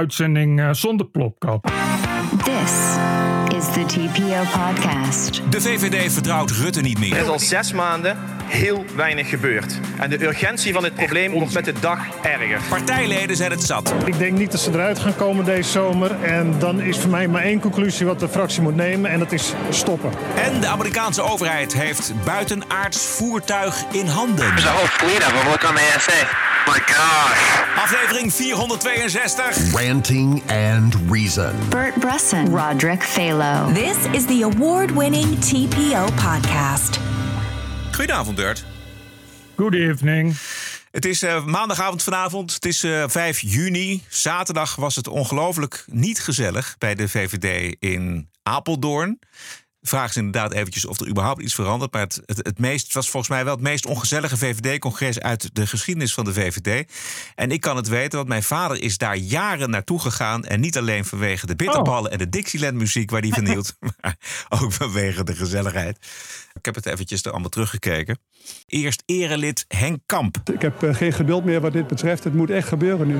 uitzending uh, zonder plopkap. This is the TPO podcast. De VVD vertrouwt Rutte niet meer. Er is al zes maanden heel weinig gebeurd. En de urgentie van dit probleem wordt met de dag erger. Partijleden zijn het zat. Ik denk niet dat ze eruit gaan komen deze zomer. En dan is voor mij maar één conclusie wat de fractie moet nemen. En dat is stoppen. En de Amerikaanse overheid heeft buitenaards voertuig in handen. My gosh. Aflevering 462. Ranting and Reason. Bert Bresson, Roderick Phalo. This is the award-winning TPO podcast. Goedenavond, Bert. Good evening. Het is uh, maandagavond vanavond. Het is uh, 5 juni. Zaterdag was het ongelooflijk niet gezellig bij de VVD in Apeldoorn. Vraag is inderdaad eventjes of er überhaupt iets verandert. Maar het, het, het, meest, het was volgens mij wel het meest ongezellige VVD-congres uit de geschiedenis van de VVD. En ik kan het weten, want mijn vader is daar jaren naartoe gegaan. En niet alleen vanwege de bitterballen oh. en de Dixieland-muziek waar hij van hield. maar ook vanwege de gezelligheid. Ik heb het eventjes er allemaal teruggekeken. Eerst erelid Henk Kamp. Ik heb uh, geen geduld meer wat dit betreft. Het moet echt gebeuren nu.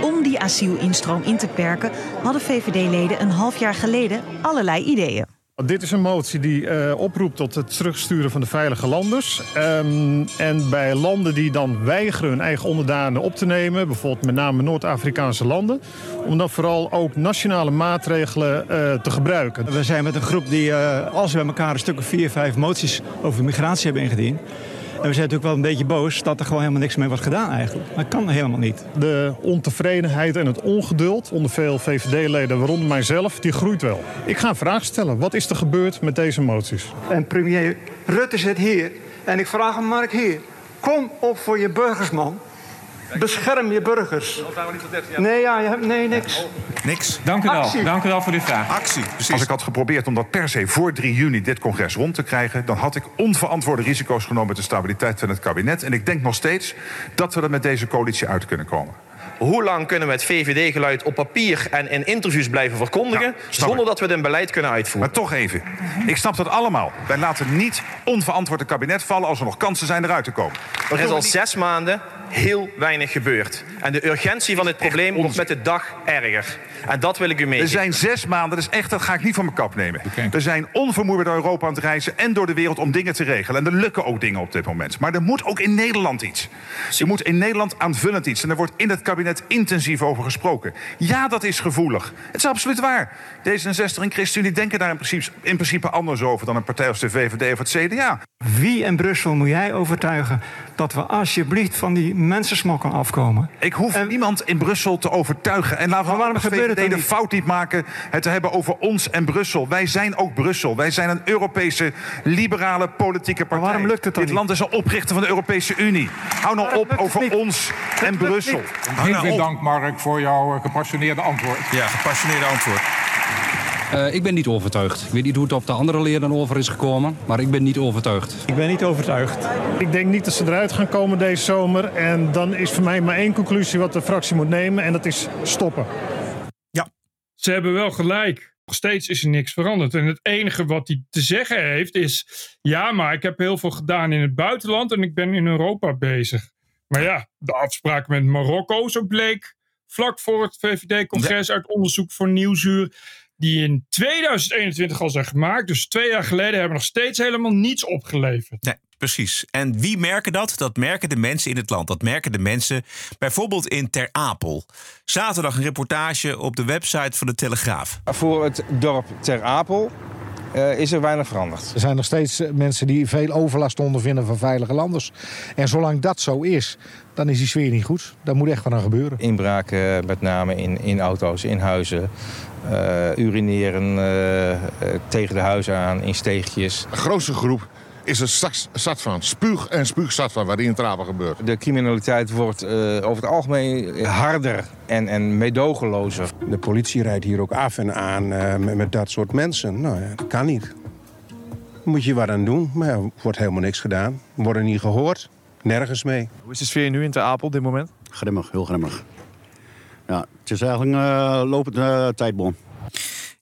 Om die asielinstroom in te perken hadden VVD-leden een half jaar geleden allerlei ideeën. Dit is een motie die uh, oproept tot het terugsturen van de veilige landers. Um, en bij landen die dan weigeren hun eigen onderdanen op te nemen, bijvoorbeeld met name Noord-Afrikaanse landen, om dan vooral ook nationale maatregelen uh, te gebruiken. We zijn met een groep die, uh, als we bij elkaar een stuk of vier, vijf moties over migratie hebben ingediend. En we zijn natuurlijk wel een beetje boos dat er gewoon helemaal niks mee wordt gedaan eigenlijk. Dat kan helemaal niet. De ontevredenheid en het ongeduld onder veel VVD-leden, waaronder mijzelf, die groeit wel. Ik ga een vraag stellen. Wat is er gebeurd met deze moties? En premier Rutte zit hier. En ik vraag hem, Mark, hier. Kom op voor je burgers, man. Bescherm je burgers. Nee, ja, je hebt, nee, niks. Niks. Dank u wel. Actie. Dank u wel voor uw vraag. Actie, precies. Als ik had geprobeerd om dat per se voor 3 juni dit congres rond te krijgen, dan had ik onverantwoorde risico's genomen met de stabiliteit van het kabinet. En ik denk nog steeds dat we er met deze coalitie uit kunnen komen. Hoe lang kunnen we het VVD-geluid op papier en in interviews blijven verkondigen... Ja, zonder ik. dat we het in beleid kunnen uitvoeren? Maar toch even. Ik snap dat allemaal. Wij laten niet onverantwoord het kabinet vallen als er nog kansen zijn eruit te komen. Er is al zes maanden heel weinig gebeurd. En de urgentie van dit probleem wordt met de dag erger. En dat wil ik u Er meegeven. zijn zes maanden, dat is echt, dat ga ik niet van mijn kap nemen. We zijn onvermoeibaar door Europa aan het reizen en door de wereld om dingen te regelen. En er lukken ook dingen op dit moment. Maar er moet ook in Nederland iets. Er moet in Nederland aanvullend iets. En er wordt in het kabinet intensief over gesproken. Ja, dat is gevoelig. Het is absoluut waar. D66 en ChristenUnie denken daar in principe, in principe anders over dan een partij als de VVD of het CDA. Wie in Brussel moet jij overtuigen dat we alsjeblieft van die mensensmokkel afkomen? Ik hoef niemand in Brussel te overtuigen. En laten we waarom gebeurt het de fout niet maken het te hebben over ons en Brussel. Wij zijn ook Brussel. Wij zijn een Europese liberale politieke partij. waarom lukt het dan Dit land is een oprichter van de Europese Unie. Hou nou op over niet? ons en Brussel. Hou nou Heel op. dank, Mark, voor jouw gepassioneerde antwoord. Ja, gepassioneerde antwoord. Uh, ik ben niet overtuigd. Ik weet niet hoe het op de andere leden over is gekomen, maar ik ben niet overtuigd. Ik ben niet overtuigd. Ik denk niet dat ze eruit gaan komen deze zomer. En dan is voor mij maar één conclusie wat de fractie moet nemen. En dat is stoppen. Ze hebben wel gelijk. Nog steeds is er niks veranderd. En het enige wat hij te zeggen heeft is... Ja, maar ik heb heel veel gedaan in het buitenland en ik ben in Europa bezig. Maar ja, de afspraak met Marokko, zo bleek... vlak voor het VVD-congres uit onderzoek voor Nieuwsuur... die in 2021 al zijn gemaakt. Dus twee jaar geleden hebben nog steeds helemaal niets opgeleverd. Nee, precies. En wie merken dat? Dat merken de mensen in het land. Dat merken de mensen bijvoorbeeld in Ter Apel. Zaterdag een reportage op de website van de Telegraaf. Voor het dorp Ter Apel uh, is er weinig veranderd. Er zijn nog steeds eh, mensen die veel overlast ondervinden van veilige landers. En zolang dat zo is, dan is die sfeer niet goed. Daar moet echt wat aan gebeuren. Inbraken met name in, in auto's, in huizen. Uh, urineren uh, tegen de huizen aan, in steegjes. De grootste groep is een stad van spuug en spuugstad van waarin trapen gebeurt. De criminaliteit wordt uh, over het algemeen harder en, en meedogenlozer. De politie rijdt hier ook af en aan uh, met, met, dat soort mensen. Nou ja, dat kan niet. Moet je wat aan doen, maar er wordt helemaal niks gedaan. We worden niet gehoord, nergens mee. Hoe is de sfeer nu in Ter Apel op dit moment? Grimmig, heel grimmig. Ja, het is eigenlijk een uh, lopende tijdbom.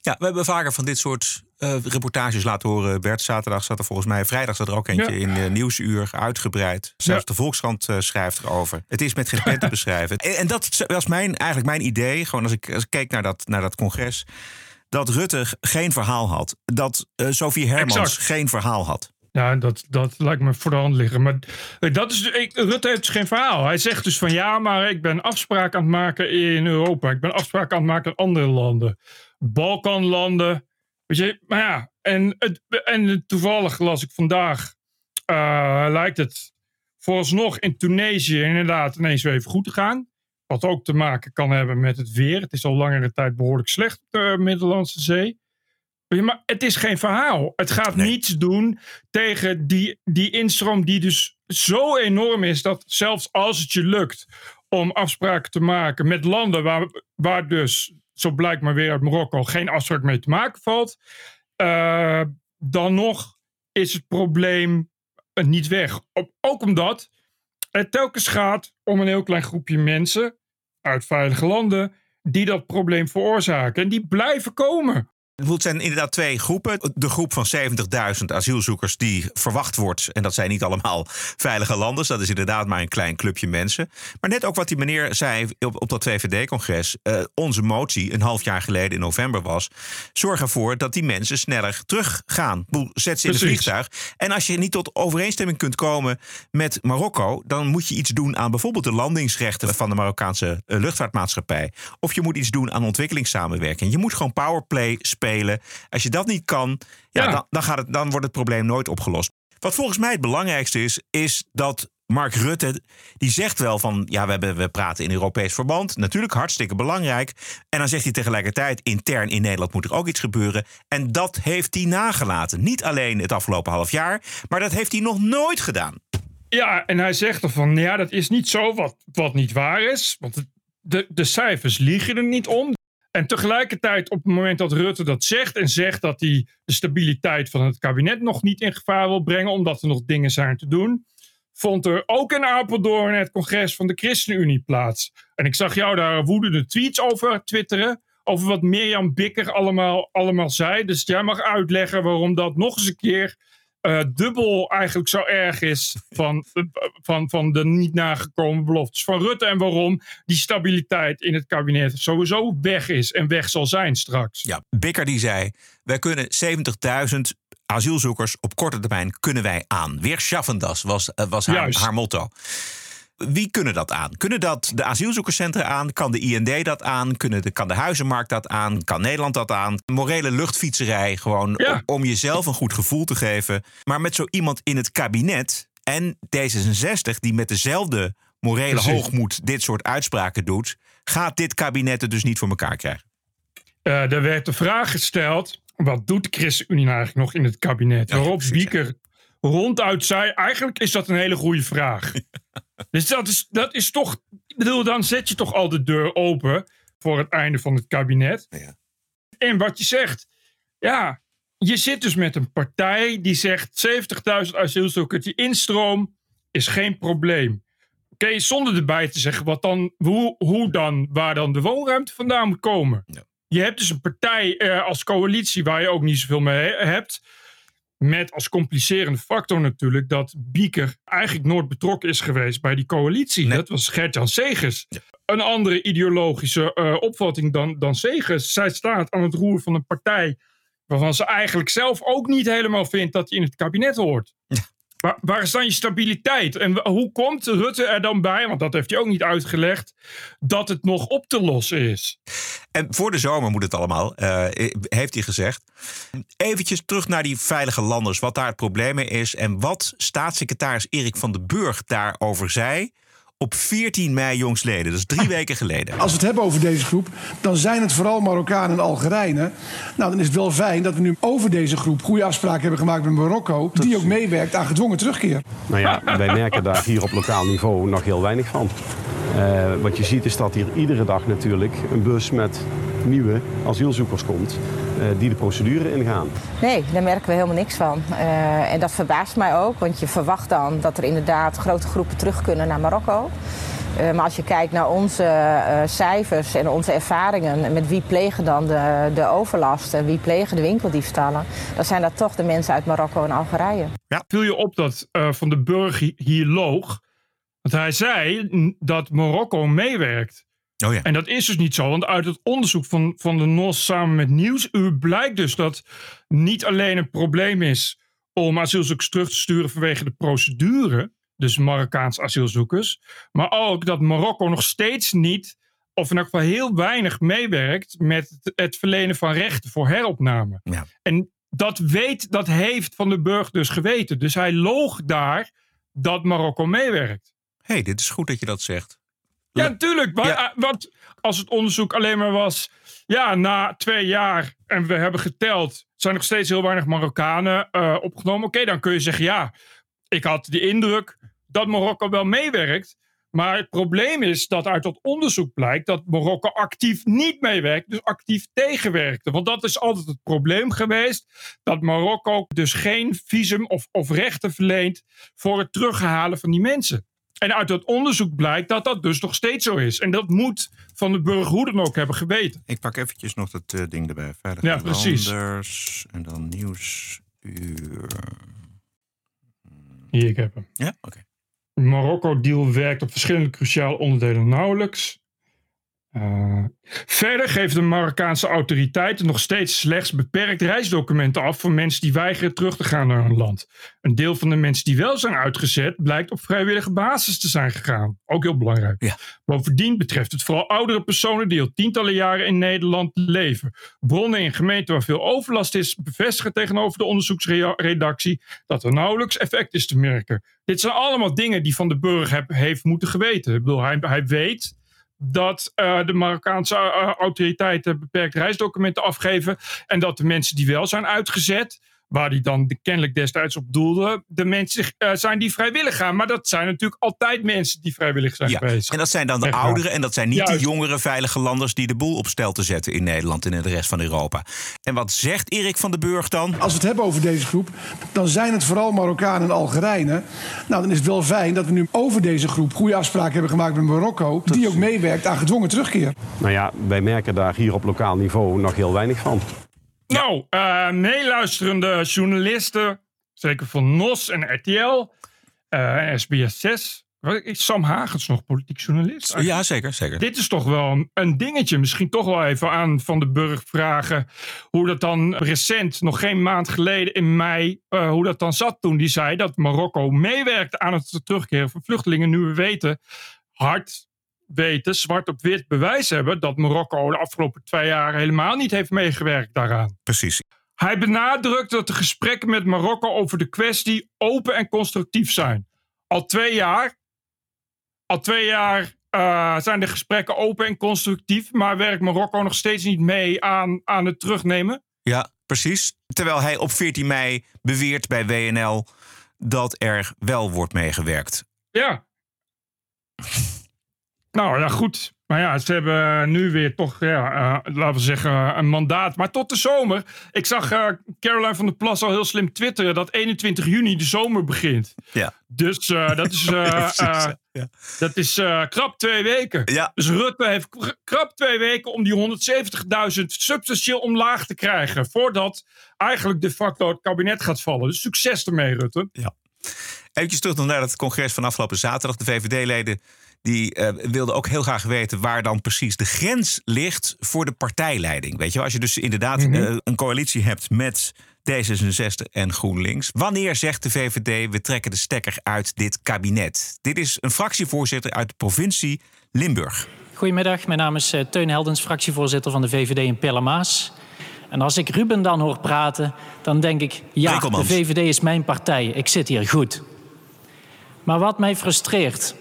Ja, we hebben vaker van dit soort eh, reportages laten horen. Bert, zaterdag zat er volgens mij, vrijdag zat er ook eentje Ja. in uh, Nieuwsuur, uitgebreid. Zelfs de Volkskrant uh, schrijft erover. Het is met geen pen te beschrijven. En, en, dat was mijn, eigenlijk mijn idee, gewoon als ik, als ik keek naar dat, naar dat congres, dat Rutte geen verhaal had. Dat uh, Sophie Hermans Exact. geen verhaal had. Ja, dat, dat lijkt me voor de hand liggen. Maar dat is, ik, Rutte heeft dus geen verhaal. Hij zegt dus van ja, maar ik ben afspraken aan het maken in Europa. Ik ben afspraken aan het maken in andere landen. Balkanlanden. Weet je, maar ja. En, het, en toevallig las ik vandaag, uh, lijkt het vooralsnog in Tunesië inderdaad ineens weer even goed te gaan. Wat ook te maken kan hebben met het weer. Het is al langere tijd behoorlijk slecht op de Middellandse Zee. Maar het is geen verhaal. Het gaat nee. niets doen tegen die, die instroom die dus zo enorm is dat zelfs als het je lukt om afspraken te maken met landen waar, waar dus, zo blijkt maar weer uit Marokko, geen afspraak mee te maken valt, uh, dan nog is het probleem niet weg. Ook omdat het telkens gaat om een heel klein groepje mensen uit veilige landen die dat probleem veroorzaken. En die blijven komen. Het zijn inderdaad twee groepen. De groep van 70.000 asielzoekers die verwacht wordt. En dat zijn niet allemaal veilige landers. Dat is inderdaad maar een klein clubje mensen. Maar net ook wat die meneer zei op, op dat VVD-congres. Uh, onze motie een half jaar geleden in november was. Zorg ervoor dat die mensen sneller teruggaan. Zet ze in het vliegtuig. En als je niet tot overeenstemming kunt komen met Marokko. dan moet je iets doen aan bijvoorbeeld de landingsrechten van de Marokkaanse uh, luchtvaartmaatschappij. Of je moet iets doen aan ontwikkelingssamenwerking. Je moet gewoon powerplay spelen. Als je dat niet kan, ja, ja. Dan, dan, gaat het, dan wordt het probleem nooit opgelost. Wat volgens mij het belangrijkste is, is dat Mark Rutte, die zegt wel van, ja, we, hebben, we praten in Europees verband. Natuurlijk hartstikke belangrijk. En dan zegt hij tegelijkertijd, intern in Nederland moet er ook iets gebeuren. En dat heeft hij nagelaten. Niet alleen het afgelopen half jaar, maar dat heeft hij nog nooit gedaan. Ja, en hij zegt er van, ja, dat is niet zo wat, wat niet waar is. Want de, de cijfers liegen er niet om. En tegelijkertijd, op het moment dat Rutte dat zegt en zegt dat hij de stabiliteit van het kabinet nog niet in gevaar wil brengen, omdat er nog dingen zijn te doen, vond er ook in Apeldoorn het congres van de ChristenUnie plaats. En ik zag jou daar woedende tweets over twitteren, over wat Mirjam Bikker allemaal, allemaal zei. Dus jij mag uitleggen waarom dat nog eens een keer uh, dubbel eigenlijk zo erg is van, van, van de niet nagekomen beloftes van Rutte. En waarom die stabiliteit in het kabinet sowieso weg is en weg zal zijn straks. Ja, Bikker die zei, wij kunnen 70.000 asielzoekers op korte termijn kunnen wij aan. Weer schaffen was, uh, was haar, haar motto. Wie kunnen dat aan? Kunnen dat de asielzoekerscentra aan? Kan de IND dat aan? Kunnen de, kan de huizenmarkt dat aan? Kan Nederland dat aan? Morele luchtfietserij, gewoon ja. om, om jezelf een goed gevoel te geven. Maar met zo iemand in het kabinet en D66 die met dezelfde morele Precies. hoogmoed dit soort uitspraken doet, gaat dit kabinet het dus niet voor elkaar krijgen. Uh, er werd de vraag gesteld: wat doet de ChristenUnie nou eigenlijk nog in het kabinet? Ja, Waarop Bieker ronduit zei: eigenlijk is dat een hele goede vraag. Dus dat is, dat is toch. Ik bedoel, dan zet je toch al de deur open voor het einde van het kabinet. Ja. En wat je zegt, ja, je zit dus met een partij die zegt 70.000 asielzoekers, die instroom is geen probleem. Oké, okay, zonder erbij te zeggen wat dan, hoe, hoe dan, waar dan de woonruimte vandaan moet komen. Ja. Je hebt dus een partij eh, als coalitie waar je ook niet zoveel mee hebt. Met als complicerende factor natuurlijk dat Bieker eigenlijk nooit betrokken is geweest bij die coalitie. Nee. Dat was Gert-Jan Segers. Ja. Een andere ideologische uh, opvatting dan, dan Segers. Zij staat aan het roer van een partij waarvan ze eigenlijk zelf ook niet helemaal vindt dat hij in het kabinet hoort. Ja. Waar, waar, is dan je stabiliteit? En hoe komt Rutte er dan bij, want dat heeft hij ook niet uitgelegd, dat het nog op te lossen is? En voor de zomer moet het allemaal, uh, heeft hij gezegd. Eventjes terug naar die veilige landers, wat daar het probleem mee is en wat staatssecretaris Erik van den Burg daarover zei op 14 mei jongsleden, dat is drie weken geleden. Als we het hebben over deze groep, dan zijn het vooral Marokkanen en Algerijnen. Nou, dan is het wel fijn dat we nu over deze groep goede afspraken hebben gemaakt met Marokko, die ook meewerkt aan gedwongen terugkeer. Nou ja, wij merken daar hier op lokaal niveau nog heel weinig van. Uh, wat je ziet is dat hier iedere dag natuurlijk een bus met nieuwe asielzoekers komt uh, die de procedure ingaan. Nee, daar merken we helemaal niks van. Uh, en dat verbaast mij ook, want je verwacht dan dat er inderdaad grote groepen terug kunnen naar Marokko. Eh, maar als je kijkt naar onze eh, cijfers en onze ervaringen... met wie plegen dan de, de overlast en wie plegen de winkeldiefstallen... dan zijn dat toch de mensen uit Marokko en Algerije. Ja. Viel je op dat eh, Van den Burg hi- hier loog? Want hij zei dat Marokko meewerkt. Oh ja. En dat is dus niet zo, want uit het onderzoek van, van de NOS samen met Nieuwsuur blijkt dus dat niet alleen een probleem is om asielzoekers terug te sturen vanwege de procedure, dus Marokkaans asielzoekers, maar ook dat Marokko nog steeds niet, of in elk geval heel weinig meewerkt met het, verlenen van rechten voor heropname. Ja. En dat weet, dat heeft Van den Burg dus geweten. Dus hij loog daar dat Marokko meewerkt. Hé, hey, dit is goed dat je dat zegt. Ja, natuurlijk. Maar, eh, Want als het onderzoek alleen maar was. Ja, na twee jaar en we hebben geteld. zijn nog steeds heel weinig Marokkanen eh, opgenomen. Oké, dan kun je zeggen. Ja, ik had de indruk dat Marokko wel meewerkt. Maar het probleem is dat uit dat onderzoek blijkt dat Marokko actief niet meewerkt, dus actief tegenwerkte. Want dat is altijd het probleem geweest: dat Marokko dus geen visum of, of rechten verleent voor het terughalen van die mensen. En uit dat onderzoek blijkt dat dat dus nog steeds zo is. En dat moet Van de Burger hoe dan ook hebben geweten. Ik pak eventjes nog dat eh, ding erbij. Veilig Ja, precies. En dan nieuwsuur. Hier, ik heb hem. Ja, oké. De Marokko-deal werkt op verschillende cruciale onderdelen nauwelijks. Uh, verder geven de Marokkaanse autoriteiten nog steeds slechts beperkt reisdocumenten af voor mensen die weigeren terug te gaan naar hun land. Een deel van de mensen die wel zijn uitgezet blijkt op vrijwillige basis te zijn gegaan. Ook heel belangrijk. Bovendien betreft het vooral oudere personen die al tientallen jaren in Nederland leven. Bronnen in gemeenten waar veel overlast is bevestigen tegenover de onderzoeksredactie dat er nauwelijks effect is te merken. Dit zijn allemaal dingen die Van de Burg heb, heeft moeten geweten. Ik bedoel, hij, hij weet dat uh, de Marokkaanse uh, autoriteiten beperkt reisdocumenten afgeven. En dat de mensen die wel zijn uitgezet, waar die dan de, kennelijk destijds op doelde, de mensen uh, zijn die vrijwillig gaan. Maar dat zijn natuurlijk altijd mensen die vrijwillig zijn ja, geweest. En dat zijn dan de Echt waar. ouderen en dat zijn niet Juist. de jongere veilige landers die de boel op stel te zetten in Nederland en in de rest van Europa. En wat zegt Erik van den Burg dan? Als we het hebben over deze groep, dan zijn het vooral Marokkanen en Algerijnen. Nou, dan is het wel fijn dat we nu over deze groep goede afspraken hebben gemaakt met Marokko, die ook meewerkt aan gedwongen terugkeer. Nou ja, wij merken daar hier op lokaal niveau nog heel weinig van. Nou, uh, meeluisterende journalisten, zeker van NOS en RTL, uh, SBS 6. Is Sam Hagens nog politiek journalist? Ja, zeker, zeker. Dit is toch wel een dingetje. Misschien toch wel even aan Van den Burg vragen hoe dat dan recent, nog geen maand geleden in mei, uh, hoe dat dan zat toen die zei dat Marokko meewerkte aan het terugkeren van vluchtelingen. Nu we weten, hard weten, zwart op wit bewijs hebben dat Marokko de afgelopen twee jaar helemaal niet heeft meegewerkt daaraan. Precies. Hij benadrukt dat de gesprekken met Marokko over de kwestie open en constructief zijn. Al twee jaar, al twee jaar uh, zijn de gesprekken open en constructief, maar werkt Marokko nog steeds niet mee aan, aan het terugnemen? Ja, precies. Terwijl hij op 14 mei beweert bij WNL dat er wel wordt meegewerkt. Ja. Nou ja, goed. Maar ja, ze hebben nu weer toch, ja, uh, laten we zeggen, een mandaat. Maar tot de zomer. Ik zag uh, Caroline van der Plas al heel slim twitteren dat 21 juni de zomer begint. Ja. Dus uh, dat is, ja, dat is krap twee weken. Ja. Dus Rutte heeft krap twee weken om die 170.000 substantieel omlaag te krijgen. Voordat eigenlijk de facto het kabinet gaat vallen. Dus succes ermee, Rutte. Ja. Even terug naar het congres van afgelopen zaterdag. De VVD-leden die uh, wilden ook heel graag weten waar dan precies de grens ligt voor de partijleiding. Weet je, als je dus inderdaad mm -hmm. uh, een coalitie hebt met D66 en GroenLinks. Wanneer zegt de VVD we trekken de stekker uit dit kabinet? Dit is een fractievoorzitter uit de provincie Limburg. Goedemiddag, mijn naam is uh, Teun Heldens, fractievoorzitter van de VVD in Pellemaas. En als ik Ruben dan hoor praten, dan denk ik... ja, de VVD is mijn partij, ik zit hier goed. Maar wat mij frustreert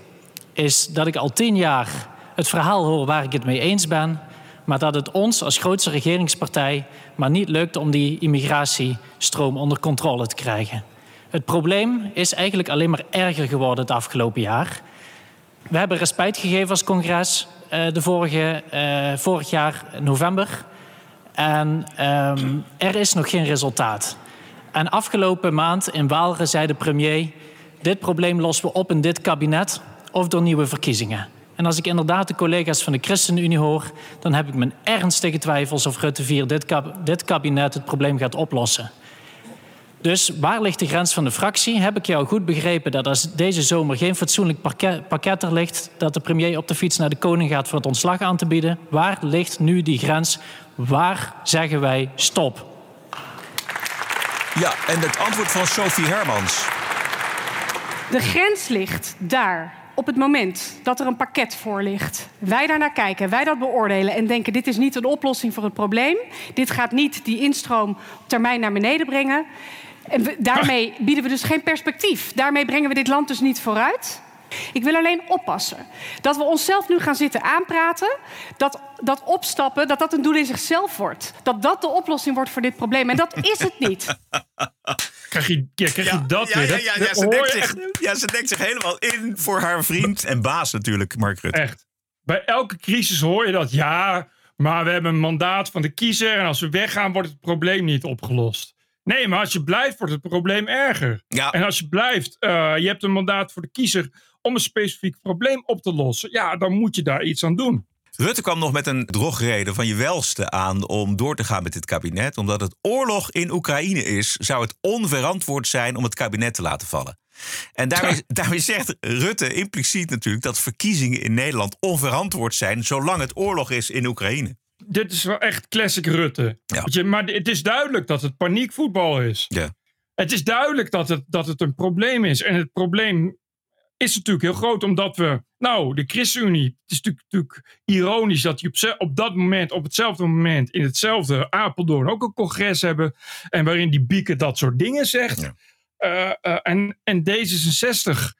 is dat ik al tien jaar het verhaal hoor waar ik het mee eens ben, maar dat het ons als grootste regeringspartij maar niet lukt om die immigratiestroom onder controle te krijgen. Het probleem is eigenlijk alleen maar erger geworden het afgelopen jaar. We hebben respijt gegeven als congres uh, de vorige, uh, vorig jaar november. En um, er is nog geen resultaat. En afgelopen maand in Waalre zei de premier... dit probleem lossen we op in dit kabinet of door nieuwe verkiezingen. En als ik inderdaad de collega's van de ChristenUnie hoor, dan heb ik mijn ernstige twijfels of Rutte 4 dit, dit kabinet het probleem gaat oplossen. Dus waar ligt de grens van de fractie? Heb ik jou goed begrepen dat als deze zomer geen fatsoenlijk pakket, pakket er ligt, dat de premier op de fiets naar de koning gaat voor het ontslag aan te bieden? Waar ligt nu die grens? Waar zeggen wij stop? Ja, en het antwoord van Sophie Hermans. De grens ligt daar op het moment dat er een pakket voor ligt, wij daar naar kijken, wij dat beoordelen en denken: dit is niet een oplossing voor het probleem, dit gaat niet die instroom op termijn naar beneden brengen. En daarmee bieden we dus geen perspectief. Daarmee brengen we dit land dus niet vooruit. Ik wil alleen oppassen dat we onszelf nu gaan zitten aanpraten. Dat, dat opstappen, dat dat een doel in zichzelf wordt. Dat dat de oplossing wordt voor dit probleem. En dat is het niet. Krijg je, ja, krijg je dat ja, weer? Ja, Dat- ja, ja, dat ze denkt zich, ja, ze denkt zich helemaal in voor haar vriend en baas natuurlijk, Mark Rutte. Echt. Bij elke crisis hoor je dat. Ja, maar we hebben een mandaat van de kiezer. En als we weggaan, wordt het probleem niet opgelost. Nee, maar als je blijft, wordt het probleem erger. En als je blijft, eh, je hebt een mandaat voor de kiezer om een specifiek probleem op te lossen. Ja, dan moet je daar iets aan doen. Rutte kwam nog met een drogreden van je welste aan om door te gaan met dit kabinet. Omdat het oorlog in Oekraïne is, zou het onverantwoord zijn om het kabinet te laten vallen. En daarmee, daarmee zegt Rutte impliciet natuurlijk dat verkiezingen in Nederland onverantwoord zijn zolang het oorlog is in Oekraïne. Dit is wel echt classic Rutte. Je, maar het is duidelijk dat het paniekvoetbal is. Ja. Het is duidelijk dat het, dat het een probleem is. En het probleem is natuurlijk heel groot, omdat we. Nou, de ChristenUnie. Het is natuurlijk, natuurlijk ironisch dat die op, op dat moment, op hetzelfde moment, in hetzelfde Apeldoorn ook een congres hebben. En waarin die Bieke dat soort dingen zegt. Eh, eh, en, en D66.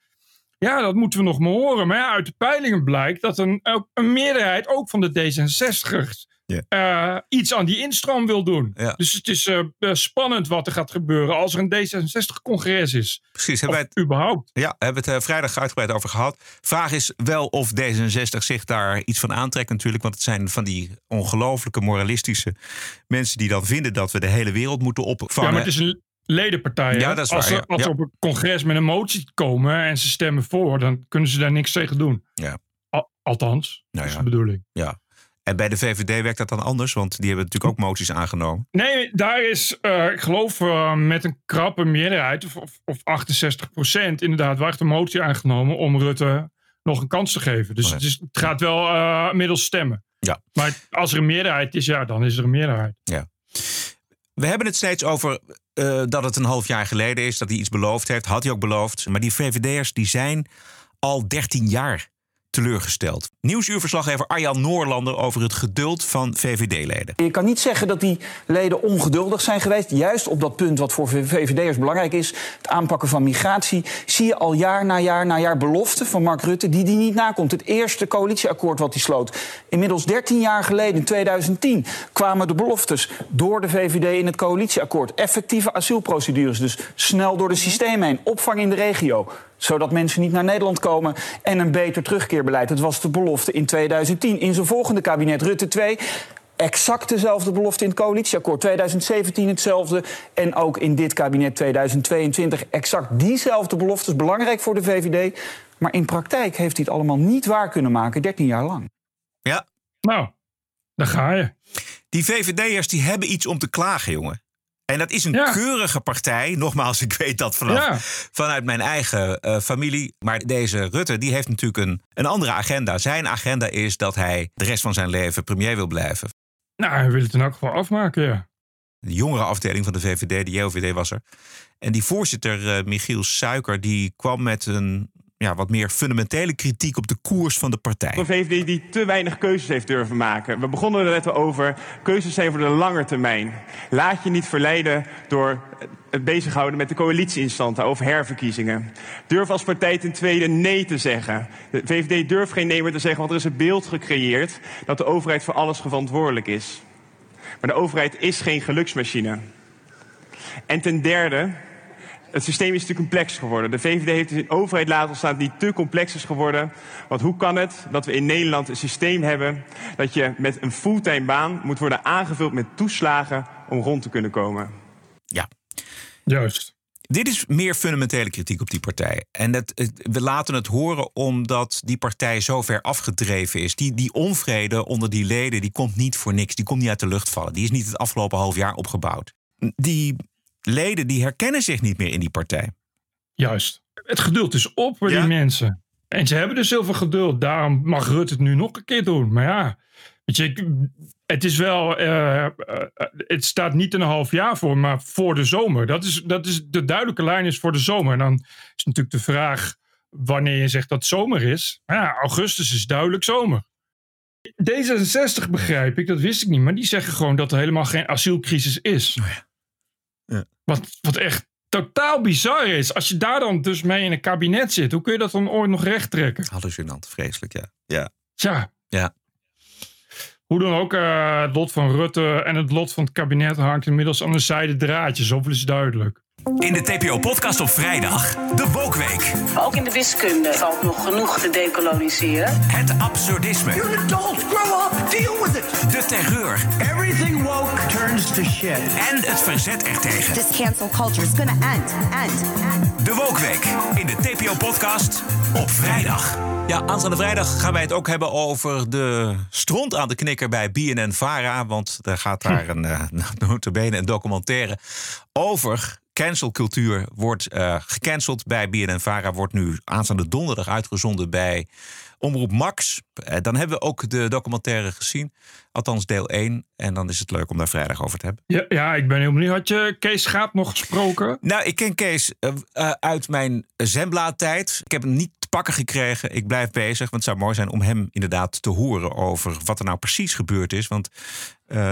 Ja, dat moeten we nog maar horen. Maar ja, uit de peilingen blijkt dat een, een meerderheid, ook van de D66'ers, eh, iets aan die instroom wil doen. Dus het is eh, eh, spannend wat er gaat gebeuren als er een D66-congres is. Precies, hebben wij het überhaupt? Ja, hebben we het vrijdag uitgebreid over gehad. Vraag is wel of D66 zich daar iets van aantrekt natuurlijk. Want het zijn van die ongelooflijke moralistische mensen die dan vinden dat we de hele wereld moeten opvangen. Ja, maar het is een ledenpartij. hè? Ja, dat is als waar, ze, ja. als ze Ja. op een congres met een motie komen en ze stemmen voor, dan kunnen ze daar niks tegen doen. Althans, Nou dat is de bedoeling. Ja. En bij de VVD werkt dat dan anders, want die hebben natuurlijk ook moties aangenomen. Nee, daar is, eh, ik geloof, eh, met een krappe meerderheid, of, of, of 68 procent, inderdaad, waar echt een motie aangenomen om Rutte nog een kans te geven. Dus het, is, het gaat wel eh, middels stemmen. Ja. Maar als er een meerderheid is, ja, dan is er een meerderheid. Ja. We hebben het steeds over dat het een half jaar geleden is, dat hij iets beloofd heeft. Had hij ook beloofd. Maar die VVD'ers die zijn al 13 jaar teleurgesteld. Nieuwsuurverslaggever Arjan Noorlander over het geduld van VVD-leden. Je kan niet zeggen dat die leden ongeduldig zijn geweest. Juist op dat punt wat voor VVD'ers belangrijk is, het aanpakken van migratie, zie je al jaar na jaar na jaar beloften van Mark Rutte die die niet nakomt. Het eerste coalitieakkoord wat hij sloot. Inmiddels 13 jaar geleden, in 2010, kwamen de beloftes door de VVD in het coalitieakkoord. Effectieve asielprocedures, dus snel door de systemen heen. Opvang in de regio zodat mensen niet naar Nederland komen. En een beter terugkeerbeleid. Dat was de belofte in 2010. In zijn volgende kabinet, Rutte 2. Exact dezelfde belofte in het coalitieakkoord. 2017 hetzelfde. En ook in dit kabinet 2022 exact diezelfde beloftes. Belangrijk voor de VVD. Maar in praktijk heeft hij het allemaal niet waar kunnen maken, 13 jaar lang. Ja. Nou, daar ga je. Die VVD'ers die hebben iets om te klagen, jongen. En dat is een keurige partij. Nogmaals, ik weet dat vanaf, Ja. vanuit mijn eigen eh, familie. Maar deze Rutte die heeft natuurlijk een, een andere agenda. Zijn agenda is dat hij de rest van zijn leven premier wil blijven. Nou, hij wil het in elk geval afmaken, ja. De jongere afdeling van de VVD, de JOVD was er. En die voorzitter, eh, Michiel Suiker, die kwam met een ja, wat meer fundamentele kritiek op de koers van de partij. Een VVD die te weinig keuzes heeft durven maken. We begonnen er net over. Keuzes zijn voor de lange termijn. Laat je niet verleiden door het bezighouden met de coalitieinstanten over herverkiezingen. Durf als partij ten tweede nee te zeggen. De VVD durft geen nee meer te zeggen, want er is een beeld gecreëerd dat de overheid voor alles verantwoordelijk is. Maar de overheid is geen geluksmachine. En ten derde, het systeem is te complex geworden. De VVD heeft een overheid laten ontstaan die te complex is geworden. Want hoe kan het dat we in Nederland een systeem hebben dat je met een fulltime baan moet worden aangevuld met toeslagen om rond te kunnen komen? Ja. Juist. Dit is meer fundamentele kritiek op die partij. En dat, we laten het horen omdat die partij zo ver afgedreven is. Die, die onvrede onder die leden die komt niet voor niks. Die komt niet uit de lucht vallen. Die is niet het afgelopen half jaar opgebouwd. Die leden die herkennen zich niet meer in die partij. Juist. Het geduld is op voor die mensen. En ze hebben dus heel veel geduld. Daarom mag Rutte het nu nog een keer doen. Maar ja, weet je, het is wel. Eh, eh, het staat niet een half jaar voor, maar voor de zomer. Dat is, dat is de duidelijke lijn is voor de zomer. En dan is natuurlijk de vraag wanneer je zegt dat zomer is. Ja, augustus is duidelijk zomer. D66 begrijp ik, dat wist ik niet, maar die zeggen gewoon dat er helemaal geen asielcrisis is. Oh ja. Wat, wat echt totaal bizar is. Als je daar dan dus mee in een kabinet zit, hoe kun je dat dan ooit nog recht trekken? Hallucinant, vreselijk, ja. Ja. Tja. Ja. Hoe dan ook, uh, het lot van Rutte en het lot van het kabinet hangt inmiddels aan de zijde draadjes. Zoveel is duidelijk. In de TPO-podcast op vrijdag, de Wokweek. Ook in de wiskunde valt nog genoeg te decoloniseren. Het absurdisme. You're an adult, grow up, deal with it. De terreur. Shit. En het verzet ertegen. This cancel culture is gonna end, end, end. De Wokweek in de TPO-podcast op vrijdag. Ja, aanstaande vrijdag gaan wij het ook hebben over de stront aan de knikker bij BNN-Vara. Want er gaat daar een, uh, notabene een documentaire over cancelcultuur wordt uh, gecanceld bij BNN-Vara. Wordt nu aanstaande donderdag uitgezonden bij Omroep Max. Uh, dan hebben we ook de documentaire gezien. Althans deel 1. En dan is het leuk om daar vrijdag over te hebben. Ja, ja ik ben heel benieuwd. Had je Kees Schaap nog gesproken? Nou, ik ken Kees uh, uit mijn Zembla-tijd. Ik heb hem niet te pakken gekregen. Ik blijf bezig. Want het zou mooi zijn om hem inderdaad te horen over wat er nou precies gebeurd is. Want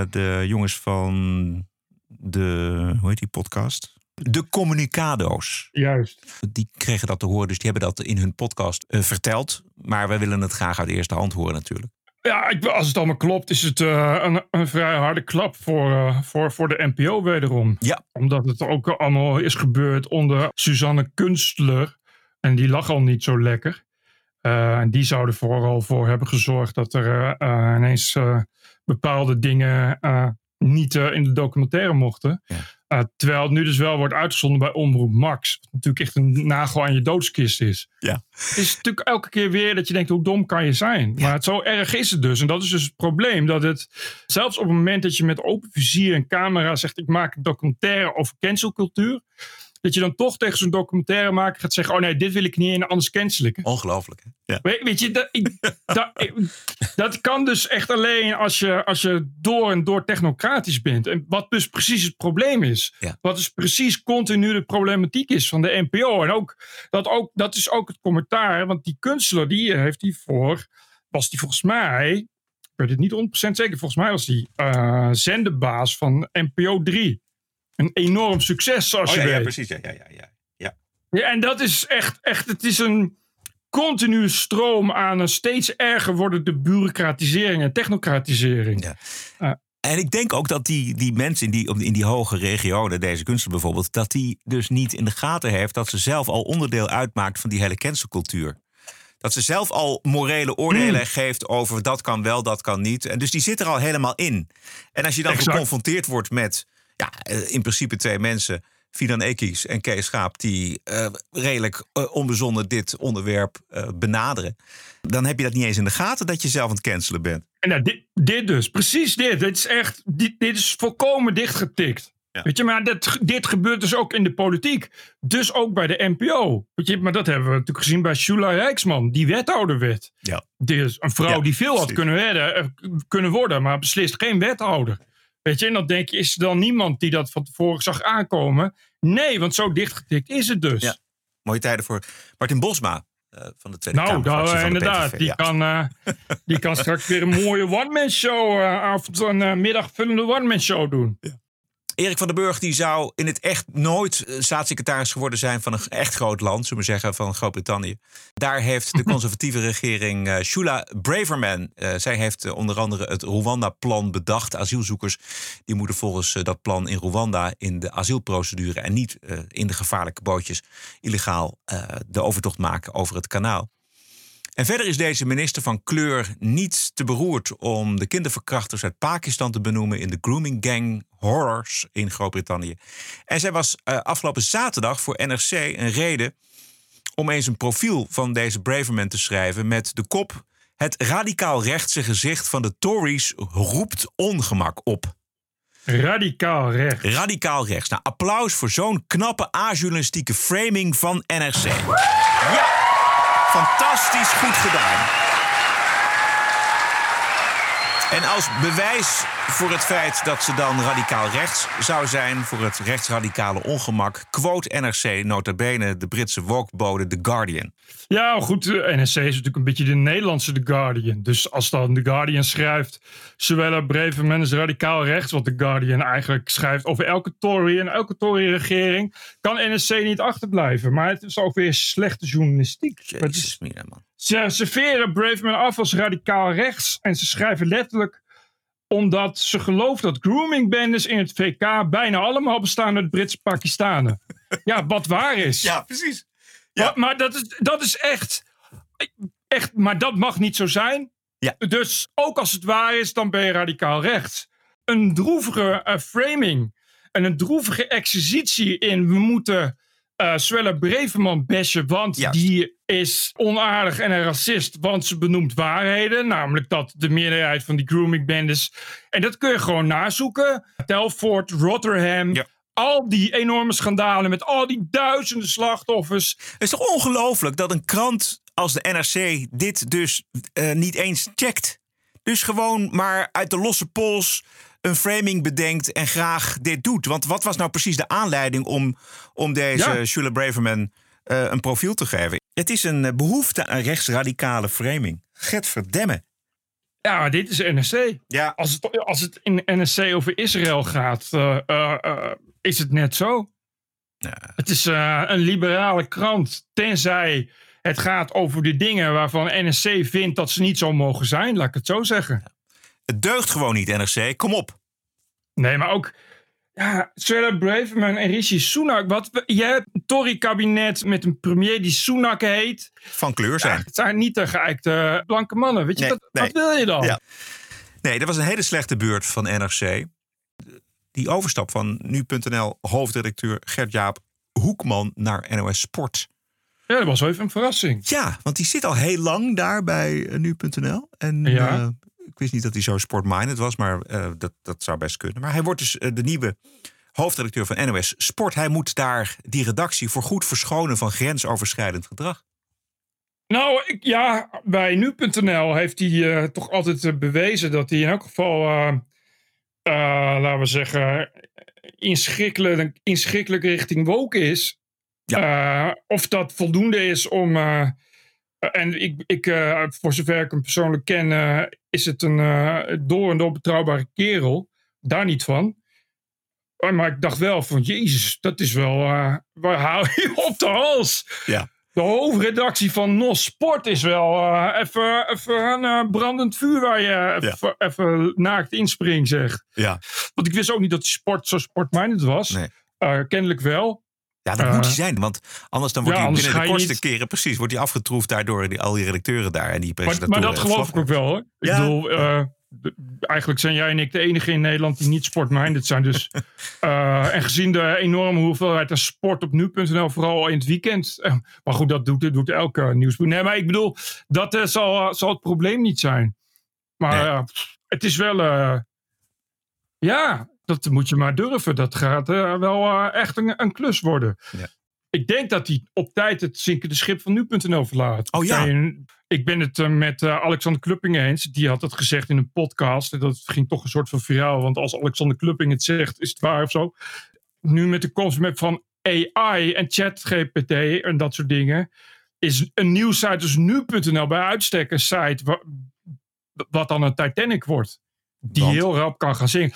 de jongens van de, hoe heet die podcast? De Communicado's. Juist. Die kregen dat te horen, dus die hebben dat in hun podcast uh, verteld. Maar wij willen het graag uit eerste hand horen natuurlijk. Ja, ik, als het allemaal klopt, is het uh, een, een, vrij harde klap voor, uh, voor, voor de NPO wederom. Ja. Omdat het ook allemaal is gebeurd onder Suzanne Kunstler. En die lag al niet zo lekker. en die zouden vooral voor hebben gezorgd dat er ineens bepaalde dingen niet in de documentaire mochten. Ja. Uh, terwijl het nu dus wel wordt uitgezonden bij Omroep Max. Wat natuurlijk echt een nagel aan je doodskist is. Ja. Het is natuurlijk elke keer weer dat je denkt, hoe dom kan je zijn? Maar het, zo erg is het dus. En dat is dus het probleem. Dat het, zelfs op het moment dat je met open vizier en camera zegt, ik maak een documentaire over cancelcultuur. Dat je dan toch tegen zo'n documentairemaker gaat zeggen: Oh nee, dit wil ik niet en anders cancel ik. Ongelooflijk. Ja. Weet, weet, je, dat, ik, dat, dat, kan dus echt alleen als je, als je door en door technocratisch bent. En wat dus precies het probleem is. Ja. Wat dus precies continu de problematiek is van de NPO. En ook dat, ook, dat is ook het commentaar. Want die kunstenaar, die heeft die voor. Was die volgens mij. Ik weet het niet 100% zeker. Volgens mij was die uh, zendebaas van NPO 3 een enorm succes, zoals oh, je ja, weet. Ja, precies. Ja, ja, ja, ja. ja. en dat is echt, echt, het is een continue stroom aan een steeds erger wordende bureaucratisering en technocratisering. Ja. Uh, en ik denk ook dat die, die mensen in die, in die hoge regionen, deze kunstenaar bijvoorbeeld, dat die dus niet in de gaten heeft dat ze zelf al onderdeel uitmaakt van die hele cancelcultuur. Dat ze zelf al morele oordelen mm. geeft over dat kan wel, dat kan niet. En dus die zit er al helemaal in. En als je dan exact. geconfronteerd wordt met ja, in principe twee mensen, Fidan Ekies en Kees Schaap, die uh, redelijk uh, onbezonnen dit onderwerp uh, benaderen. Dan heb je dat niet eens in de gaten dat je zelf aan het cancelen bent. En nou, dit, dit dus, precies dit. Dit is echt, dit, dit is volkomen dichtgetikt. Ja. Weet je, maar dit, dit gebeurt dus ook in de politiek. Dus ook bij de NPO. Weet je, maar dat hebben we natuurlijk gezien bij Shula Rijksman, die wethouder werd. Ja. Dus een vrouw Ja, die veel had precies. kunnen, werden, kunnen worden, maar beslist geen wethouder. Weet je, en dan denk je, is er dan niemand die dat van tevoren zag aankomen? Nee, want zo dichtgetikt is het dus. Ja. Mooie tijden voor Martin Bosma eh, van de Tweede Nou, nou, inderdaad. Die, Ja. kan, eh, die kan straks weer een mooie one-man show, eh, avond en eh, middagvullende one-man show doen. Erik van den Burg die zou in het echt nooit eh, staatssecretaris geworden zijn van een echt groot land, zullen we zeggen, van Groot-Brittannië. Daar heeft de conservatieve regering eh Shula Braverman, eh, zij heeft onder andere het Rwanda-plan bedacht. Asielzoekers die moeten volgens dat plan in Rwanda in de asielprocedure en niet in de gevaarlijke bootjes illegaal de overtocht maken over het kanaal. En verder is deze minister van kleur niet te beroerd om de kinderverkrachters uit Pakistan te benoemen in de grooming gang horrors in Groot-Brittannië. En zij was uh, afgelopen zaterdag voor NRC een reden om eens een profiel van deze Braverman te schrijven met de kop: Het radicaal rechtse gezicht van de Tories roept ongemak op. Radicaal rechts. Radicaal rechts. Nou, applaus voor zo'n knappe ajournalistieke framing van NRC. Ja, fantastisch goed gedaan. En als bewijs voor het feit dat ze dan radicaal rechts zou zijn... voor het rechtsradicale ongemak... quote NRC nota bene de Britse wokbode The Guardian. Ja, goed, de NRC is natuurlijk een beetje de Nederlandse The Guardian. Dus als dan The Guardian schrijft... zowel Braverman is radicaal rechts... wat The Guardian eigenlijk schrijft over elke Tory... en elke Tory-regering... kan NRC niet achterblijven. Maar het is ook weer slechte journalistiek. Jezus, mina, man. Ze serveren Braveman af als radicaal rechts. En ze schrijven letterlijk omdat ze gelooft dat groomingbendes in het VK bijna allemaal bestaan uit Britse Pakistanen. ja, wat waar is. Ja, precies. Ja. Maar, maar dat, is, dat is echt, echt. Maar dat mag niet zo zijn. Ja. Dus ook als het waar is, dan ben je radicaal rechts. Een droevige uh, framing en een droevige exercitie in we moeten uh, Swelle Breveman bashen, want die is onaardig en een racist, want ze benoemt waarheden, namelijk dat de meerderheid van die grooming bendes, en dat kun je gewoon nazoeken, Telford, Rotterdam, al die enorme schandalen met al die duizenden slachtoffers. Het is toch ongelooflijk dat een krant als de NRC dit dus uh, niet eens checkt? Dus gewoon maar uit de losse pols een framing bedenkt en graag dit doet. Want wat was nou precies de aanleiding om, om deze ja. Shula Braverman uh, een profiel te geven? Het is een behoefte aan rechtsradicale framing. Get verdemmen. Ja, maar dit is NSC. Ja. Als, het, als het in NSC over Israël gaat, uh, uh, is het net zo. Ja. Het is een liberale krant, tenzij het gaat over de dingen waarvan NSC vindt dat ze niet zo mogen zijn, laat ik het zo zeggen. Het deugt gewoon niet, NRC. Kom op. Nee, maar ook... Ja, Sarah Braverman en Rishi Sunak. Wat, je hebt een Tory-kabinet met een premier die Sunak heet. Van kleur zijn. Ja, het zijn niet de geëikte blanke mannen. Weet je, nee, wat, nee. wat, wil je dan? Ja. Nee, dat was een hele slechte beurt van NRC. Die overstap van nu.nl hoofdredacteur Gert-Jaap Hoekman naar NOS Sport. Ja, dat was even een verrassing. Ja, want die zit al heel lang daar bij uh, nu.nl. En ja. uh, ik wist niet dat hij zo sportminded was, maar uh, dat, dat zou best kunnen. Maar hij wordt dus de nieuwe hoofdredacteur van NOS Sport. Hij moet daar die redactie voor goed verschonen van grensoverschrijdend gedrag. Nou, ik, ja, bij nu.nl heeft hij uh, toch altijd bewezen dat hij in elk geval, laten we zeggen, inschikkelijk, inschikkelijk richting woke is. Ja. of dat voldoende is om. En ik, ik voor zover ik hem persoonlijk ken, is het een door en door betrouwbare kerel. Daar niet van. Maar ik dacht wel van, jezus, dat is wel, waar hou je op de hals? Ja. De hoofdredactie van NOS Sport is wel even, even een brandend vuur waar je even, ja. even naakt inspringt, zegt. Ja. Want ik wist ook niet dat die sport zo sportminded was. Nee. Kennelijk wel. Ja, dat moet hij zijn, want anders dan wordt ja, hij binnen de kortste niet... keren precies wordt hij afgetroefd daardoor die, al die redacteuren daar en die maar, presentatoren. maar dat geloof ik ook wel hoor. Ik bedoel, eigenlijk zijn jij en ik de enige in Nederland die niet sportminded zijn. Dus, uh, en gezien de enorme hoeveelheid aan sport op nu.nl, vooral in het weekend. Maar goed, dat doet, doet elke nieuwsboek. Nee, maar ik bedoel, dat zal, zal het probleem niet zijn. Maar nee. het is wel. ja, dat moet je maar durven. Dat gaat wel echt een, een, klus worden. Ja. Ik denk dat hij op tijd het zinkende schip van nu.nl verlaat. Oh ja. En ik ben het uh, met Alexander Klupping eens. Die had het gezegd in een podcast. En dat ging toch een soort van viraal. Want als Alexander Klupping het zegt, is het waar of zo. Nu met de komst van AI en ChatGPT en dat soort dingen. Is een nieuwsite als nu.nl bij uitstek een site wat, wat dan een Titanic wordt. Die want? heel rap kan gaan zingen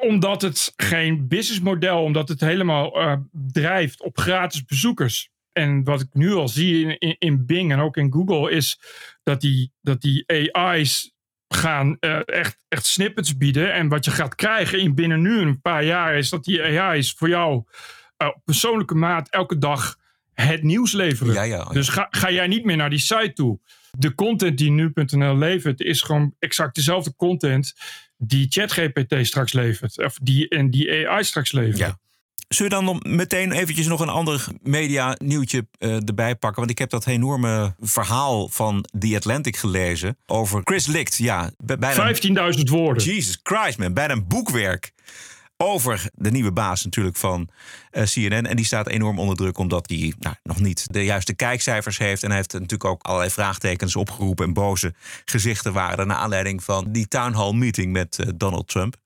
omdat het geen businessmodel, omdat het helemaal uh, drijft op gratis bezoekers. En wat ik nu al zie in, in, in Bing en ook in Google is dat die, dat die AI's gaan uh, echt, echt snippets bieden. En wat je gaat krijgen in binnen nu een paar jaar is dat die AI's voor jou uh, op persoonlijke maat elke dag het nieuws leveren. Ja, ja, ja. Dus ga, ga jij niet meer naar die site toe. De content die nu.nl levert is gewoon exact dezelfde content die ChatGPT straks levert. Of die, en die AI straks levert. Ja. Zullen we dan meteen eventjes nog een ander media nieuwtje uh, erbij pakken? Want ik heb dat enorme verhaal van The Atlantic gelezen over Chris Licht. Ja, 15.000 woorden. Jesus Christ, man. Bijna een boekwerk over de nieuwe baas natuurlijk van uh, CNN. En die staat enorm onder druk omdat hij nou, nog niet de juiste kijkcijfers heeft. En hij heeft natuurlijk ook allerlei vraagtekens opgeroepen en boze gezichten waren naar aanleiding van die town hall meeting met uh, Donald Trump.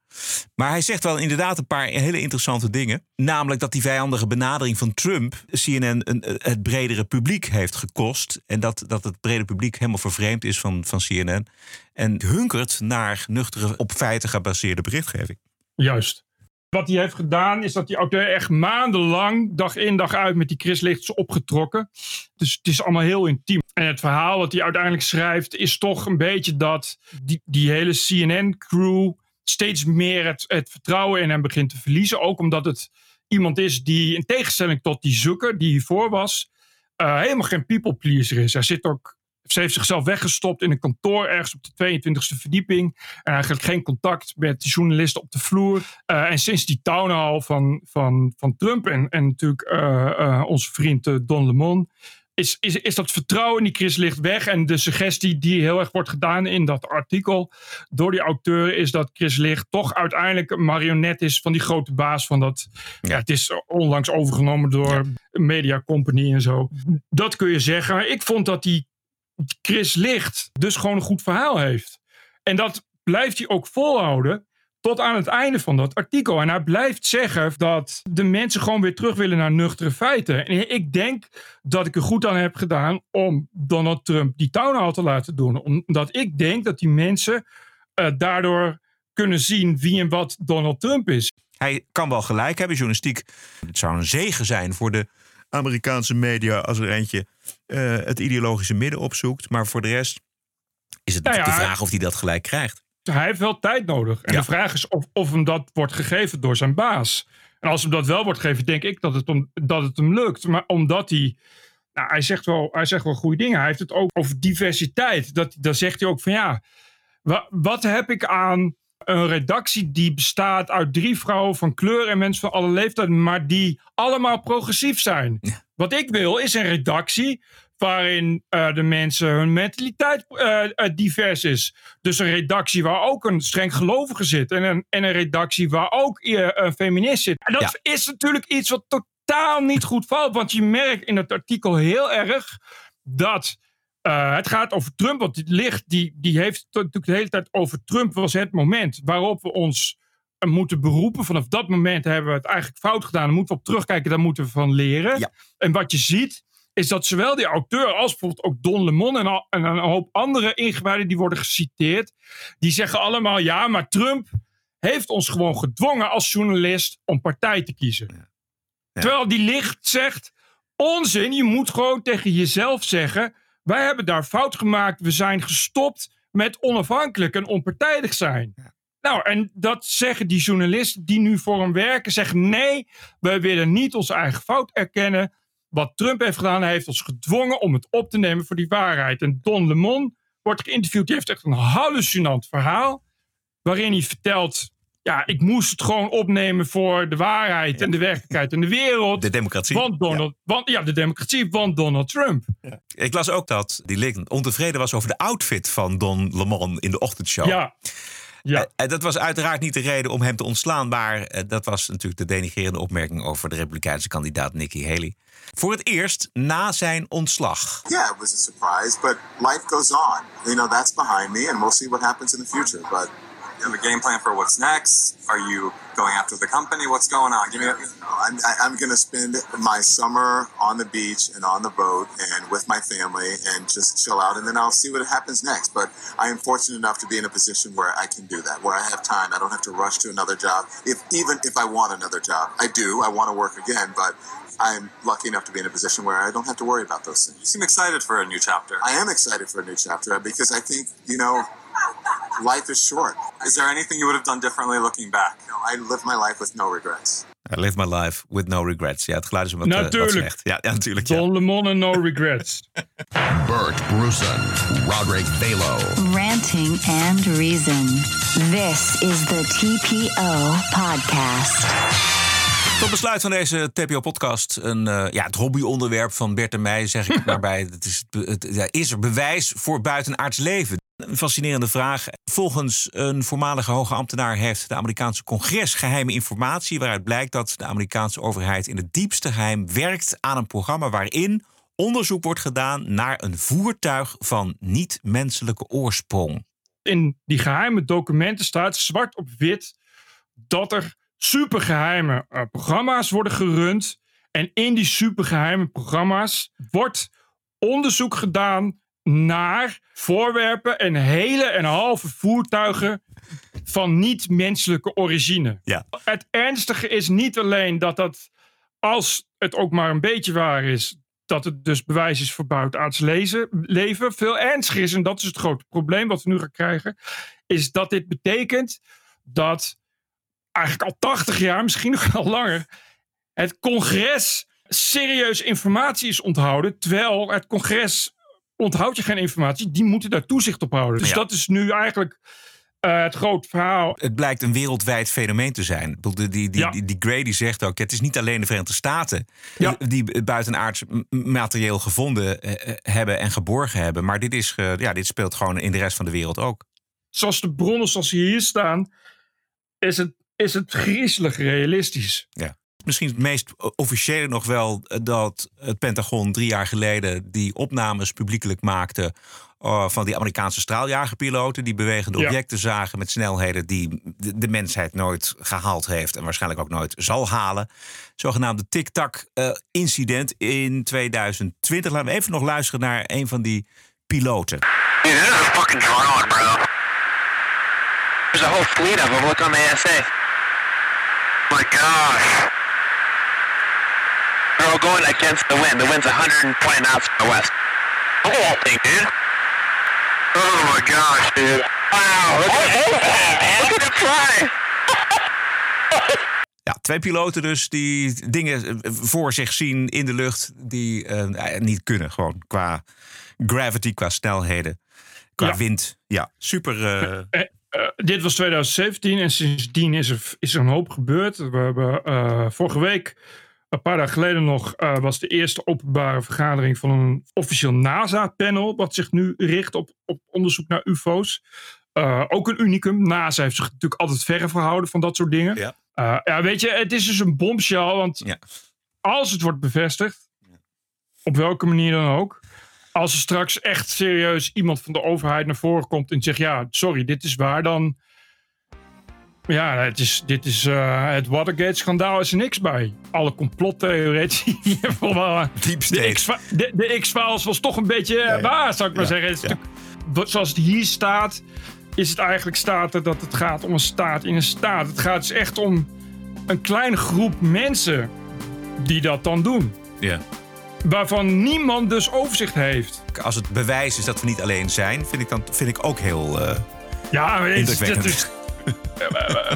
Maar hij zegt wel inderdaad een paar hele interessante dingen. Namelijk dat die vijandige benadering van Trump CNN een, het bredere publiek heeft gekost. En dat, dat het brede publiek helemaal vervreemd is van, van CNN. En hunkert naar nuchtere, op feiten gebaseerde berichtgeving. Juist. Wat hij heeft gedaan is dat die auteur echt maandenlang, dag in dag uit, met die Chris opgetrokken. Dus het is allemaal heel intiem. En het verhaal wat hij uiteindelijk schrijft is toch een beetje dat die, die hele CNN-crew steeds meer het, het vertrouwen in hem begint te verliezen. Ook omdat het iemand is die, in tegenstelling tot die zoeker die hiervoor was, uh, helemaal geen people pleaser is. Hij zit ook ze heeft zichzelf weggestopt in een kantoor ergens op de 22e verdieping. En eigenlijk geen contact met de journalisten op de vloer. Uh, en sinds die town hall van, van, van Trump en, en natuurlijk uh, uh, onze vriend Don Lemon. Is, is, is dat vertrouwen in die Chris ligt weg. En de suggestie die heel erg wordt gedaan in dat artikel door die auteur is dat Chris Licht toch uiteindelijk een marionet is van die grote baas van dat. Ja. het is onlangs overgenomen door ja. Media Company en zo. Dat kun je zeggen. Ik vond dat die Chris Licht dus gewoon een goed verhaal heeft. En dat blijft hij ook volhouden tot aan het einde van dat artikel. En hij blijft zeggen dat de mensen gewoon weer terug willen naar nuchtere feiten. En ik denk dat ik er goed aan heb gedaan om Donald Trump die town te laten doen. Omdat ik denk dat die mensen uh, daardoor kunnen zien wie en wat Donald Trump is. Hij kan wel gelijk hebben, journalistiek. Het zou een zegen zijn voor de Amerikaanse media als er eentje uh, het ideologische midden opzoekt. Maar voor de rest is het nou ja, de vraag of hij dat gelijk krijgt. Hij heeft wel tijd nodig. En ja. de vraag is of, of hem dat wordt gegeven door zijn baas. En als hem dat wel wordt gegeven, denk ik dat het, om, dat het hem lukt. Maar omdat hij. Nou, hij zegt, wel, hij zegt wel goede dingen. Hij heeft het ook over diversiteit. Dat, dan zegt hij ook van ja. Wat, wat heb ik aan een redactie die bestaat uit drie vrouwen van kleur en mensen van alle leeftijden, maar die allemaal progressief zijn. Wat ik wil is een redactie waarin uh, de mensen hun mentaliteit uh, divers is. Dus een redactie waar ook een streng gelovige zit en een, en een redactie waar ook een feminist zit. En dat ja. is natuurlijk iets wat totaal niet goed valt, want je merkt in het artikel heel erg dat uh, het gaat over Trump, want het licht die, die heeft natuurlijk de hele tijd over Trump was het moment waarop we ons moeten beroepen. Vanaf dat moment hebben we het eigenlijk fout gedaan. Dan moeten we op terugkijken, daar moeten we van leren. Ja. En wat je ziet, is dat zowel die auteur als bijvoorbeeld ook Don Lemon en, al, en een hoop andere ingewijden die worden geciteerd, die zeggen allemaal ja, maar Trump heeft ons gewoon gedwongen als journalist om partij te kiezen. Ja. Ja. Terwijl die licht zegt, onzin, je moet gewoon tegen jezelf zeggen wij hebben daar fout gemaakt. We zijn gestopt met onafhankelijk en onpartijdig zijn. Ja. Nou, en dat zeggen die journalisten die nu voor hem werken. Zeggen nee, wij willen niet onze eigen fout erkennen. Wat Trump heeft gedaan, hij heeft ons gedwongen om het op te nemen voor die waarheid. En Don Lemon wordt geïnterviewd. Die heeft echt een hallucinant verhaal. Waarin hij vertelt ja, ik moest het gewoon opnemen voor de waarheid ja. en de werkelijkheid en de wereld. De democratie. Want Donald, ja. Want, ja, de democratie van Donald Trump. Ja. Ik las ook dat die Link ontevreden was over de outfit van Don Lemon in de ochtendshow. Ja. Ja. Uh, dat was uiteraard niet de reden om hem te ontslaan, maar uh, dat was natuurlijk de denigrerende opmerking over de Republikeinse kandidaat Nikki Haley. Voor het eerst na zijn ontslag. Yeah, it was a surprise, but life goes on. You know, that's behind me and we'll see what happens in the future. But you have a game plan for what's next? Are you going after the company? What's going on? Give me. A- I'm, I'm going to spend my summer on the beach and on the boat and with my family and just chill out, and then I'll see what happens next. But I am fortunate enough to be in a position where I can do that, where I have time. I don't have to rush to another job. If even if I want another job, I do. I want to work again, but. I'm lucky enough to be in a position where I don't have to worry about those things. You seem excited for a new chapter. I am excited for a new chapter because I think, you know, life is short. Is there anything you would have done differently looking back? No, I live my life with no regrets. I live my life with no regrets. Ja, het geluid is wat, uh, wat Natuurlijk. slecht. Ja, ja natuurlijk. Ja. No regrets. Bert Brussen, Roderick Balo. Ranting and Reason. This is the TPO podcast. Tot besluit van deze TPO-podcast. Een, eh, ja, het hobbyonderwerp van Bert en mij, zeg ik maar bij. Het is, het, ja, is er bewijs voor buitenaards leven? Een fascinerende vraag. Volgens een voormalige hoge ambtenaar heeft de Amerikaanse congres geheime informatie. waaruit blijkt dat de Amerikaanse overheid in het diepste geheim werkt aan een programma waarin onderzoek wordt gedaan naar een voertuig van niet-menselijke oorsprong. In die geheime documenten staat zwart op wit dat er supergeheime uh, programma's worden gerund. En in die supergeheime programma's wordt onderzoek gedaan naar voorwerpen en hele en halve voertuigen van niet-menselijke origine. Ja. Het ernstige is niet alleen dat dat, als het ook maar een beetje waar is, dat het dus bewijs is voor buitenaards lezen, leven. Veel ernstiger is, en dat is het grote probleem wat we nu gaan krijgen, is dat dit betekent dat eigenlijk al 80 jaar, misschien nog wel langer, het congres serieus informatie is onthouden, terwijl het congres onthoudt je geen informatie, die moeten daar toezicht op houden. Dus Ja. dat is nu eigenlijk eh, het grote verhaal. Het blijkt een wereldwijd fenomeen te zijn. Die, die, Ja. die, die Gray die zegt ook: het is niet alleen de Verenigde Staten Ja. die buitenaards materieel gevonden eh, eh, hebben en geborgen hebben. Maar dit, is, ja, dit speelt gewoon in de rest van de wereld ook. Zoals de bronnen zoals ze hier staan, is het, is het griezelig realistisch. Ja. Misschien het meest officiële nog wel eh, dat het Pentagon drie jaar geleden die opnames publiekelijk maakte. eh, van die Amerikaanse straaljagerpiloten die bewegende Ja. objecten zagen met snelheden die de, de mensheid nooit gehaald heeft en waarschijnlijk ook nooit zal halen. Zogenaamde tic-tac-incident in 2020. Laten we even nog luisteren naar een van die piloten. Dude, this is a fucking drone, bro. There's a whole fleet of them. Look on the ASA. My gosh. They're all going against the wind. The wind's 120 knots from the west. Look at that thing, dude. Oh my gosh, dude. Wow, look at that, man. Look at it fly. Ja, twee piloten dus die dingen eh, voor zich zien in de lucht die eh, niet kunnen. Gewoon qua gravity, qua snelheden, qua Ja. wind. Ja, super. eh, dit was 2017 en sindsdien is er, is er een hoop gebeurd. We hebben eh, vorige week, een paar dagen geleden nog, eh, was de eerste openbare vergadering van een officieel NASA-panel. Wat zich nu richt op, op onderzoek naar UFO's. Eh, ook een unicum. NASA heeft zich natuurlijk altijd verre verhouden van dat soort dingen. Ja. Eh, ja, weet je, het is dus een bombshell. Want Ja. als het wordt bevestigd, op welke manier dan ook. Als er straks echt serieus iemand van de overheid naar voren komt en zegt: Ja, sorry, dit is waar, dan. Ja, het is, dit is eh, het Watergate-schandaal is er niks bij. Alle complottheoretici. wel, eh, Deep de state. De, de X-Files was toch een beetje eh, waar, zou ik maar Ja, zeggen. Het zoals het hier staat, is het eigenlijk staat er dat het gaat om een staat in een staat. Het gaat dus echt om een kleine groep mensen die dat dan doen. ja. Waarvan niemand dus overzicht heeft. Als het bewijs is dat we niet alleen zijn, vind ik, dan, vind ik ook heel Ja, maar het is, het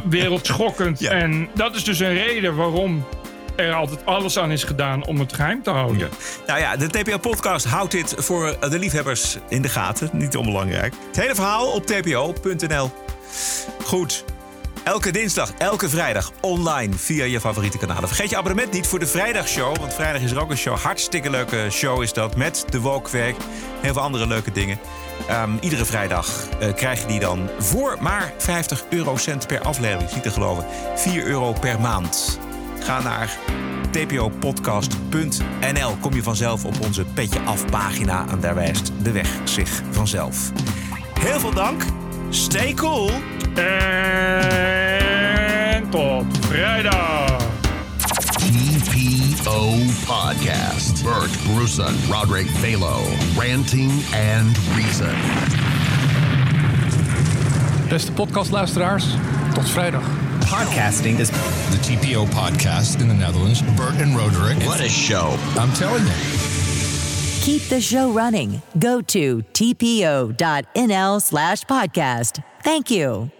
wereldschokkend. Ja. En dat is dus een reden waarom er altijd alles aan is gedaan om het geheim te houden. Nou ja, de TPO-podcast houdt dit voor de liefhebbers in de gaten. Niet onbelangrijk. Het hele verhaal op tpo.nl. Goed. Elke dinsdag, elke vrijdag online via je favoriete kanalen. Vergeet je abonnement niet voor de vrijdagshow. Want vrijdag is er ook een show. Hartstikke leuke show is dat. Met de Wokwerk. Heel veel andere leuke dingen. Ehm, iedere vrijdag eh, krijg je die dan voor maar 50 eurocent per aflevering. Niet te geloven. 4 euro per maand. Ga naar tpopodcast.nl. Kom je vanzelf op onze Petje Af pagina. En daar wijst de weg zich vanzelf. Heel veel dank. Stay cool. En tot vrijdag. TPO Podcast. Bert Brussen, Roderick Balo. Ranting and Reason. Beste podcastluisteraars, tot vrijdag. Podcasting is the TPO podcast in the Netherlands. Bert and Roderick. What a show. I'm telling you. Keep the show running. Go to tpo.nl slash podcast. Thank you.